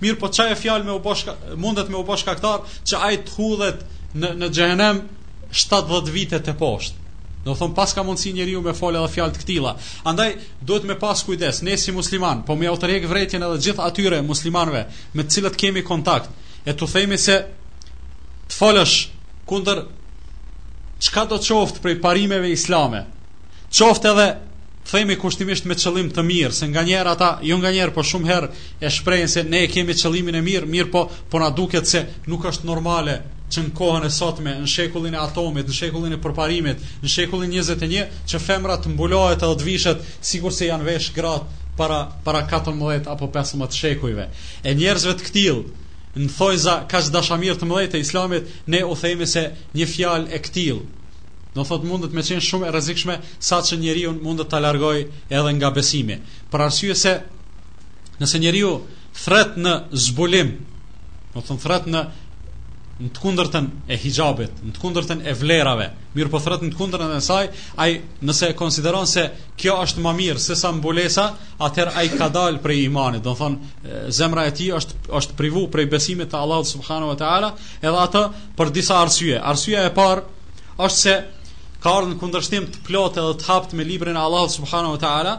Mirëpo qajo fjalë me u bo sh mundet me u bo shkaktar që ai të hudhet në në xhehenem 70 vjet teposhtë. Do thon pas ka mundsi njeriu me fol edhe fjalë të këtilla. Andaj duhet me pas kujdes ne si musliman, po me ua tërheq vrejtjen edhe gjithë atyre muslimanëve me të cilët kemi kontakt. E t'u themi se të folësh kundër çkado qoftë prej parimeve islame. Qoftë edhe themi kushtimisht me qëllim të mirë, se nganjëherë ata, jo nganjëherë, por shumë herë e shprehin se ne e kemi qëllimin e mirë, mirëpo, po na duket se nuk është normale që në kohën e sotme, në shekullin e atomit, në shekullin e përparimit, në shekullin 21, që femra të mbulohet edhe të vishet, sikurse janë vesh gratë para, para 14 apo 15 shekujve. E njerëzve të këtillë, në thojza kaq dashamirë të mëdhej të islamit, ne u themi se një fjalë e këtillë, do thotë mundet me qenë shumë e rrezikshme sa që njeriun mundet ta largojë edhe nga besimi. Për arsye se Nëse njeriu thret në zbulim, do të thotë thret në në të kundërtën e hixhabit, në të kundërtën e vlerave, mirëpo thret në të kundërtën e saj, ai nëse e konsideron se kjo është më mirë sesa mbulesa, atëherë ai ka dalë prej imanit, do të thotë zemra e tij është është privu prej besimit të Allahut subhanahu wa taala, edhe atë për disa arsye. Arsyeja e parë është se ka ardhur në kundërshtim të plotë edhe të haptë me librin e Allahut subhanahu wa taala,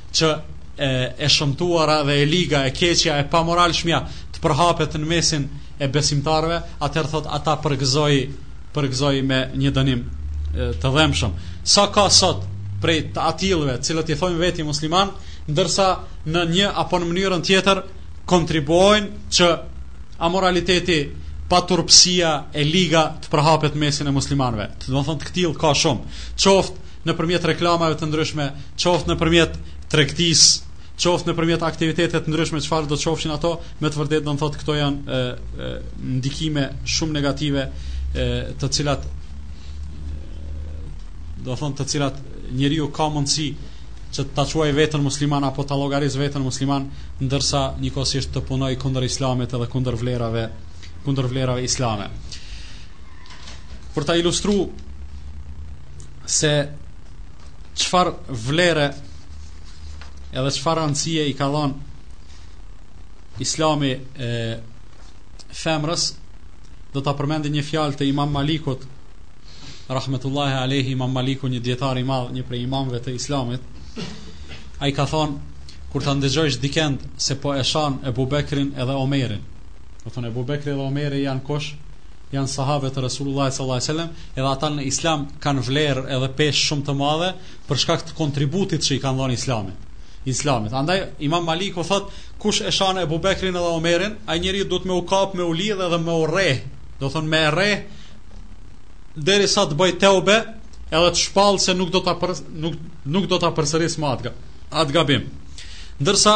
që e, e shëmtuara dhe e liga e keqja e pamoralshmja të përhapet në mesin e besimtarëve, atëherë thotë ata përgëzoji përgëzoji me një dënim të dhimbshëm. Sa ka sot prej të atillëve, të cilët i thonë vetit musliman, ndërsa në një apo në mënyrën tjetër kontribuojnë që amoraliteti, paturpësia e liga të përhapet në mesin e muslimanëve. Do të thotë të këtillë ka shumë. Qoftë nëpërmjet reklamave të ndryshme, qoftë nëpërmjet tregtisë, qoftë nëpërmjet aktiviteteve të ndryshme çfarëdo qofshin ato, me të vërtetë do të thotë këto janë e, e, ndikime shumë negative e, të cilat do të thotë të cilat njeriu ka mundësi që të ta quajë veten musliman apo ta llogarisë veten musliman ndërsa njëkohësisht të punojë kundër islamit edhe kundër vlerave kundër vlerave islame për ta ilustru se çfarë vlere edhe çfarë rëndësie i ka dhënë Islami femrës do ta përmendi një fjalë të Imam Malikut rahmetullahi alayhi Imam Maliku një dietar i madh një prej imamëve të Islamit ai ka thonë kur ta ndëgjojsh dikend se po e shan Ebu Bekrin edhe Omerin do thonë Ebu Bekri edhe Omeri janë kush janë sahabe të Resulullahit sallallahu alaihi wasallam, edhe ata në Islam kanë vlerë edhe peshë shumë të madhe për shkak të kontributit që i kanë dhënë Islamit. Islamit. Andaj Imam Maliku thot, kush e shan Ebu Bekrin edhe Omerin, ai njeriu duhet me u kap, me u lidh edhe me u rreh. Do thon me rreh deri sa të bëj teube, edhe të shpall se nuk do ta nuk nuk do ta përsëris më atë atë gabim. Ndërsa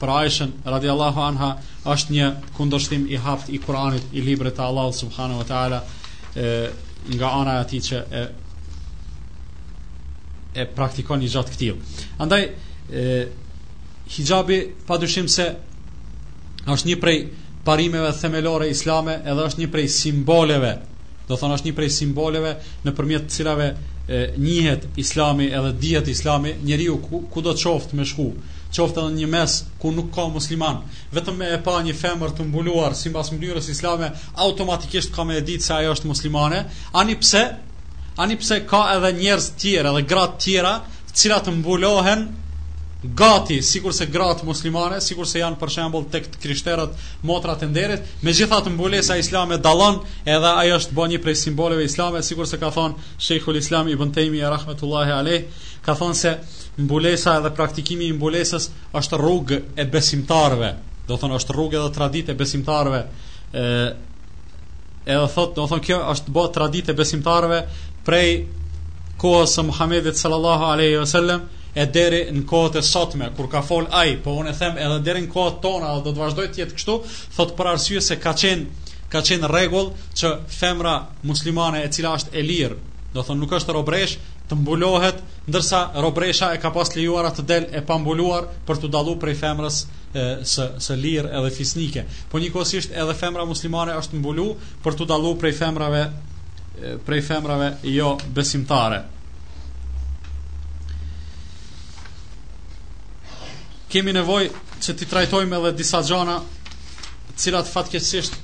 për Aishën radiallahu anha është një kundërshtim i haptë i Kur'anit i librit të Allahut subhanahu wa taala nga ana e atij që e e praktikon një gja të këtillë. Andaj, e, hixhabi, pa dyshim se është një prej parimeve themelore islame edhe është një prej simboleve Do thonë është një prej simboleve nëpërmjet të cilave e, njihet Islami edhe dihet Islami, njeriu ku, ku do qoftë me shku, qoftë edhe në një mes ku nuk ka musliman, vetëm me e pa një femër të mbuluar simbas mënyrës islame, automatikisht ka me e ditë se ajo është muslimane, ani pse ani pse ka edhe njerëz të tjerë, edhe gra të tjera, të cilat mbulohen gati, sikurse gratë muslimane, sikurse janë për shembull tek krishterët motrat e nderit, megjithatë mbulesa islame dallon, edhe ajo është bë një prej simboleve islame, sikur se ka thon Sheikhul Islam Ibn Taymi rahmetullahi alayh, ka thon se mbulesa edhe praktikimi i mbulesës është rrugë e besimtarëve. Do thon është rrugë edhe traditë e besimtarëve. ë Edhe thot, do thon kjo është bë traditë e besimtarëve prej kohës së Muhamedit sallallahu alaihi wasallam e deri në kohët e sotme kur ka fol ai, po unë them edhe deri në kohët tona dhe do të vazhdoj të jetë kështu, thot për arsye se ka qenë ka qenë rregull që femra muslimane e cila është e lirë, do thonë nuk është robresh, të mbulohet, ndërsa robresha e ka pas lejuar të del e pambuluar për t'u dallu prej femrës e, së së lirë edhe fisnike. Po njëkohësisht edhe femra muslimane është mbulu për t'u dallu prej femrave prej femrave jo besimtare. Kemi nevoj që t'i trajtojmë edhe disa gjana të cilat fatkeqësisht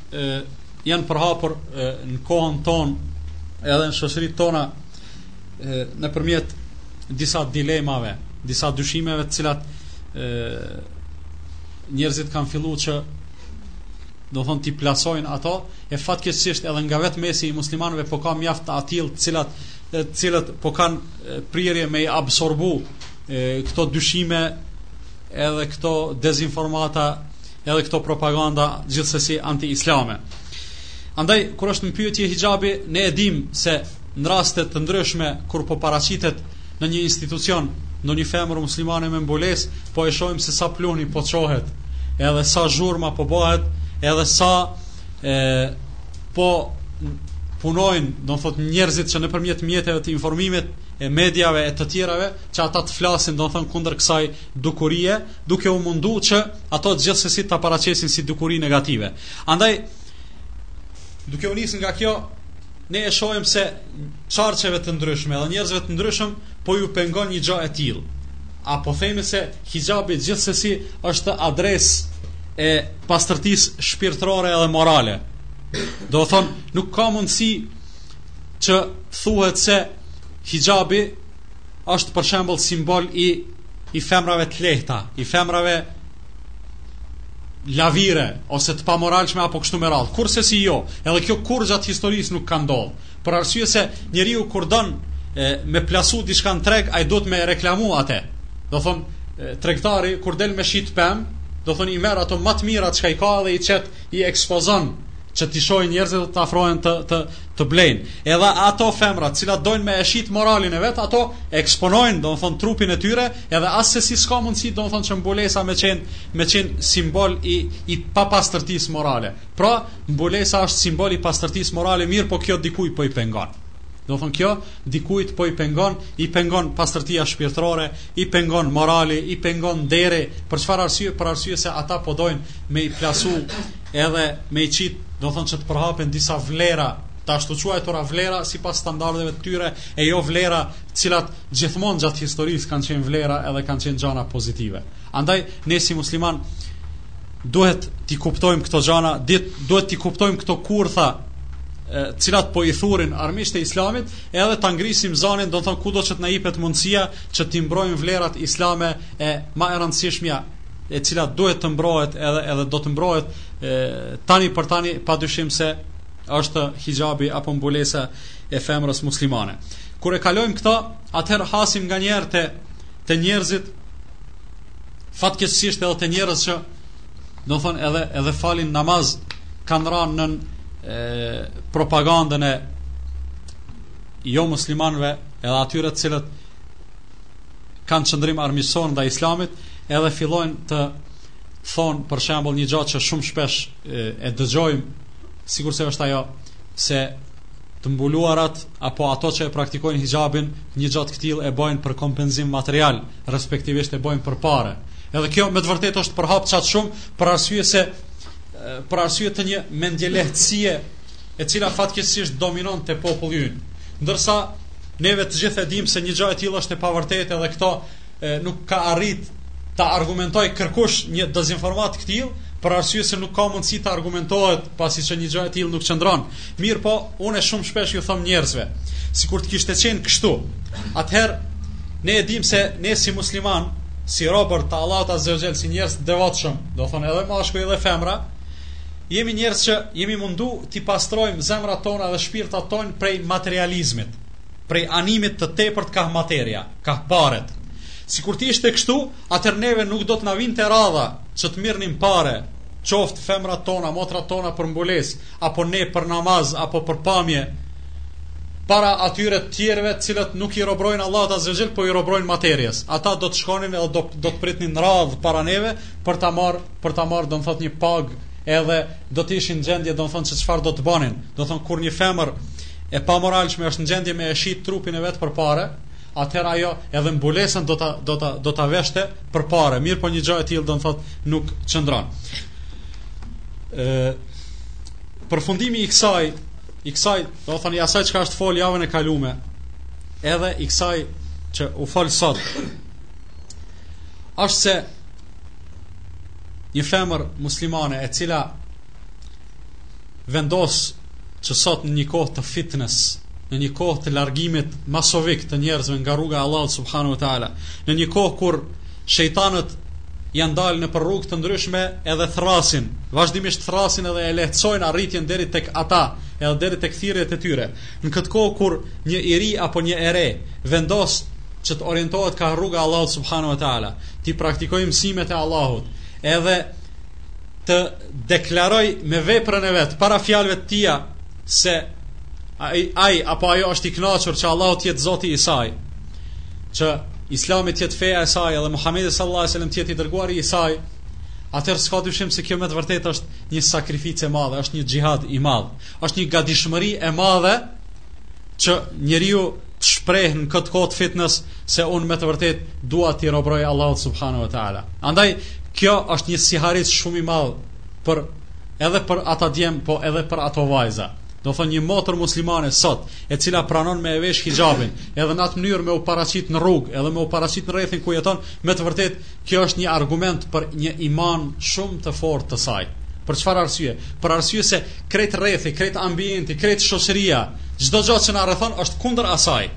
janë përhapur e, në kohën tonë edhe në shoqëritë tona e, nëpërmjet disa dilemave, disa dyshimeve të cilat e, njerëzit kanë fillu që do thon t'i plasojnë ato e fatkeqësisht edhe nga vetë mesi i muslimanëve po ka mjaft të atillë të cilat të cilët po kanë prirje me i absorbu këto dyshime edhe këto dezinformata edhe këto propaganda gjithsesi anti-islame. Andaj, kur është në pyetje hijabi, ne e dimë se në raste të ndryshme, kur po paraqitet në një institucion, në një femër muslimane me mbulesë, po e shohim se sa pluhni po çohet, edhe sa zhurma po bëhet, edhe sa e, po punojnë, domethënë njerëzit që nëpërmjet mjeteve të informimit e mediave e të tjerave, që ata të flasin, domethënë kundër kësaj dukurie, duke u mundu që ato gjithsesi ta paraqesin si dukuri negative. Andaj duke u nisur nga kjo, ne e shohim se qarqeve të ndryshme dhe njerëzve të ndryshëm po ju pengon një gja e tillë. A po themi se hixhabi gjithsesi është adresë e pastërtisë shpirtërore edhe morale. Domethënë, nuk ka mundësi që thuhet se hixhabi është për shembull simbol i i femrave të lehta, i femrave lavire ose të pamoralshme apo kështu me radhë. Kurrsesi jo, edhe kjo kurrë gjatë historisë nuk ka ndodh. Për arsye se njeriu kur don me plasu diçka në treg, ai duhet me e reklamu atë. Domethënë tregtari kur del me shit pemë, domethënë i merr ato ma të mirat çka i ka dhe i qet i ekspozon që t'i shohin njerëzit të afrohen të të të blejnë. Edhe ato femra, të cilat dojnë me e shit moralin e vet, ato eksponojnë, domethënë trupin e tyre, edhe assesi s'ka mundësi, domethënë që mbulesa me qenë me qenë simbol i i papastërtisë morale. Pra, mbulesa është simbol i pastërtisë morale, mirëpo kjo dikujt po i pengon. Domethënë kjo dikujt po i pengon, i pengon pastërtia shpirtërore, i pengon morali, i pengon nderi, për çfarë arsye? Për arsye se ata po dojnë me i plasu edhe me i qit, domethënë që të përhapen disa vlera të ashtuquajtura vlera sipas standardeve të tyre e jo vlera cilat gjithmonë gjatë historisë kanë qenë vlera edhe kanë qenë gjana pozitive. Andaj ne si muslimanë duhet t'i kuptojmë këto gjana, duhet t'i kuptojmë këto kurtha cilat po i thurin armiqtë e islamit, edhe ta ngrisim zanin, domethënë kudo që të na jepet mundësia që t'i mbrojmë vlerat islame e ma e rëndësishmja e cila duhet të mbrohet edhe edhe do të mbrohet e, tani për tani pa dyshim se është hixhabi apo mbulesa e femrës muslimane. Kur e kalojmë këto, atëherë hasim nganjëherë te te njerëzit fatkeqësisht edhe te njerëz që domethënë edhe edhe falin namaz kanë ranë nën propagandën e jomuslimanëve edhe atyre të cilët kanë qëndrim armiqësor ndaj islamit edhe fillojnë të thonë për shembull një gja që shumë shpesh e, e dëgjojmë sikurse është ajo se të mbuluarat apo ato që e praktikojnë hixhabin një gja të këtillë e bojnë për kompenzim material respektivisht e bojnë për pare edhe kjo me të vërtetë është përhap qatë shumë për arsye se për arsye të një mendjelehtësie e cila fatkeqësisht dominon te populli ynë ndërsa neve të gjithë e dimë se një gja e tillë është e pavërtetë edhe këto nuk ka arrit ta argumentojë kërkush një dezinformatë të tillë, për arsye se nuk ka mundësi të argumentohet pasi që një gjë e tillë nuk qëndron. Mirëpo, unë shumë shpesh ju them njerëzve, sikur të kishte qenë kështu. Atëherë ne e dimë se ne si musliman, si robër të Allahut Azza wa Jall, si njerëz të devotshëm, do thonë edhe mashkuj edhe femra, jemi njerëz që jemi mundu t'i pastrojmë zemrat tona dhe shpirtat tonë prej materializmit, prej animit të tepërt ka materia. Kah paret. Sikur të ishte kështu, atëherë neve nuk do të na vinte radha që të mirrnim pare, qoftë femrat tona, motrat tona për mbulesë, apo ne për namaz apo për pamje, para atyre të tjerëve të cilët nuk i robrojnë Allahut azza wa jall, po i robrojnë materies. Ata do të shkonin edhe do do të pritnin në radhë para neve për ta marrë për ta marrë domethënë një pagë edhe do të ishin në gjendje domethënë se çfarë do të bënin. Domethënë kur një femër e pamoralshme është në gjendje me e shit trupin e vet për pare, atëherë ajo edhe mbulesën do ta do ta do ta veshte për pare, mirëpo një gjë e tillë do të thotë nuk qëndron. Ë përfundimi i kësaj i kësaj, do të thonë i asaj çka është fol javën e kaluar, edhe i kësaj që u fol sot. Është se një femër muslimane e cila vendos që sot në një kohë të fitnes, në një kohë të largimit masovik të njerëzve nga rruga e Allahut subhanahu wa taala, në një kohë kur shejtanët janë dalë nëpër rrugë të ndryshme edhe thrrasin, vazhdimisht thrrasin edhe e lehtësojnë arritjen deri tek ata, edhe deri tek thirrjet e tyre. Në këtë kohë kur një i ri apo një e re vendos që të orientohet ka rruga e Allahut subhanahu wa taala, t'i praktikojë mësimet e Allahut, edhe të deklarojë me veprën e vet para fjalëve të tija se ai, ai apo ajo është i kënaqur që Allahu të jetë Zoti i saj, që Islami të jetë feja e saj edhe Muhamedi sallallahu alaihi wasallam të jetë i dërguari i saj, atëherë s'ka dyshim se kjo me të vërtetë është një sakrificë e madhe, është një xhihad i madh, është një gadishmëri e madhe që njeriu të shpreh në këtë kohë të fitnes se unë me të vërtetë dua t'i robroj Allahut subhanahu wa taala. Andaj kjo është një sihariq shumë i madh për edhe për ata djem, po edhe për ato vajza. Do thonë një motër muslimane sot, e cila pranon me e vesh hixhabin, edhe në atë mënyrë me u paraqit në rrugë, edhe me u paraqit në rrethin ku jeton, me të vërtetë Kjo është një argument për një iman shumë të fortë të saj. Për çfarë arsye? Për arsye se krejt rrethi, krejt ambienti, krejt shoqëria, çdo gjë që na rrethon është kundër asaj.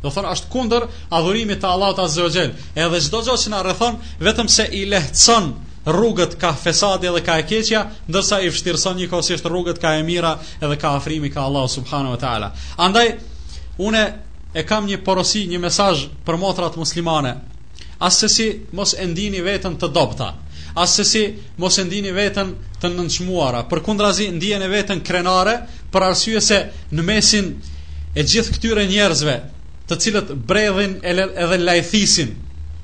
Domethënë është kundër adhurimit të Allahut Azza wa Jall. Edhe çdo gjë që na rrethon vetëm se i lehtëson rrugët ka fesadi edhe ka e keqja, ndërsa i vështirëson njëkohësisht rrugët ka e mira edhe ka afrimi ka Allahu subhanahu wa taala. Andaj unë e kam një porosi, një mesazh për motrat muslimane. Assesi mos e ndini veten të dobëta. Assesi mos e ndini veten të nënçmuara. Përkundrazi ndijeni veten krenare për arsye se në mesin e gjithë këtyre njerëzve, të cilët bredhin edhe lajthisin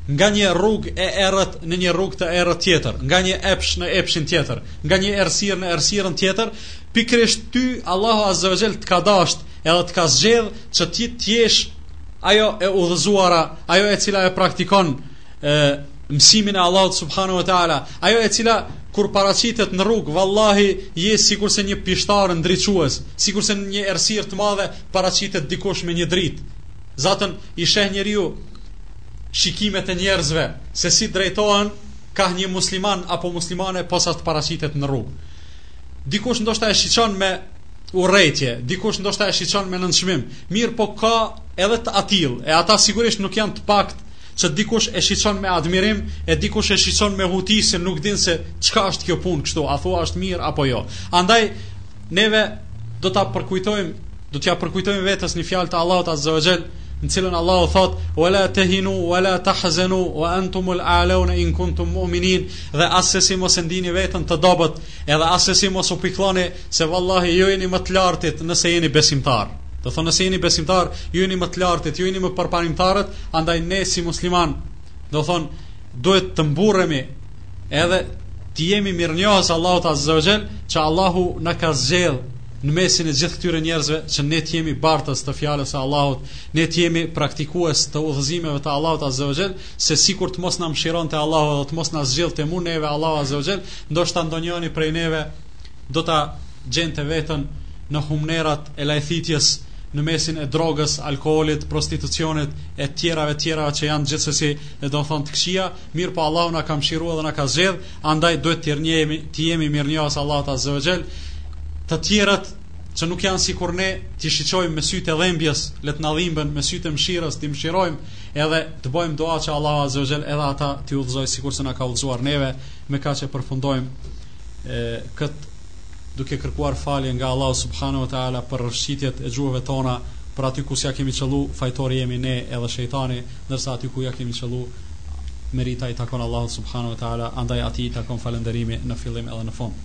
nga një rrugë e errët në një rrugë të errët tjetër, nga një epsh në epshin tjetër, nga një errësirë në errësirën tjetër, pikërisht ty Allahu Azza wa Jall të ka dashtë edhe të ka zgjedh që ti të jesh ajo e udhëzuara, ajo e cila e praktikon e, mësimin e Allahut subhanahu wa taala, ajo e cila kur paraqitet në rrugë, vallahi je sikurse një pishtar ndriçues, sikur në një errësirë të madhe paraqitet dikush me një dritë. Zatën i sheh njeriu shikimet e njerëzve se si drejtohen ka një musliman apo muslimane posa të paraqitet në rrugë. Dikush ndoshta e shiqon me urrejtje, dikush ndoshta e shiqon me nënçmim, mirëpo ka edhe të atillë, e ata sigurisht nuk janë të paktë që dikush e shiqon me admirim, e dikush e shiqon me huti se nuk din se çka është kjo punë kështu, a thua është mirë apo jo. Andaj, neve do ta përkujtojmë, do t'ia përkujtojmë vetes një fjalë të Allahut Azze ve Xhel, në të cilën Allahu thotë, ve la tehinu, ve la tahzenu, ve entumul a'levne in kuntum mu'minin, dhe assesi mos e ndini veten të dobët, edhe assesi mos u pikëlloni Se vallahi ju jeni më të lartit nëse jeni besimtarë. Domethënë nëse jeni besimtarë, ju jeni më të lartit, ju jeni më përparimtarët, andaj ne si muslimanë, domethënë duhet të mburremi edhe t'i jemi mirënjohës Allahut Azza wa Jall, që Allahu na ka zgjedh në mesin e gjithë këtyre njerëzve që ne të jemi bartës të fjalës së Allahut, ne të jemi praktikues të udhëzimeve të Allahut Azza wa Jall, se sikur të mos na mëshironte Allahu dhe të mos na zgjidhte mu neve Allahu Azza wa Jall, ndoshta ndonjëri prej neve do ta gjente veten në humnerat e lajthitjes, në mesin e drogës, alkoolit, prostitucionit e tjera e tjera që janë gjithsesi dhe domethënë të këqija, mirëpo Allahu na ka mëshiruar dhe na ka zgjedh, andaj duhet t'i jemi, t'i jemi mirënjohës Allahut azze ve xhel, të tjerët që nuk janë sikur ne t'i shiqojmë me sytë e dhembjes, le të na dhimben me sytë e mëshirës, t'i mëshirojmë edhe të bëjmë dua që Allahu azze ve xhel edhe ata t'i udhëzojë sikurse na ka udhëzuar neve, me kaq e përfundojmë. e, këtë duke kërkuar falje nga Allahu subhanahu wa taala për rrëshqitjet e gjuhëve tona, për aty ku s'ja kemi qëllu, fajtori jemi ne edhe shejtani, ndërsa aty ku ja kemi qëllu, merita i takon Allahu subhanahu wa taala, andaj atij i takon falënderimi në fillim edhe në fund.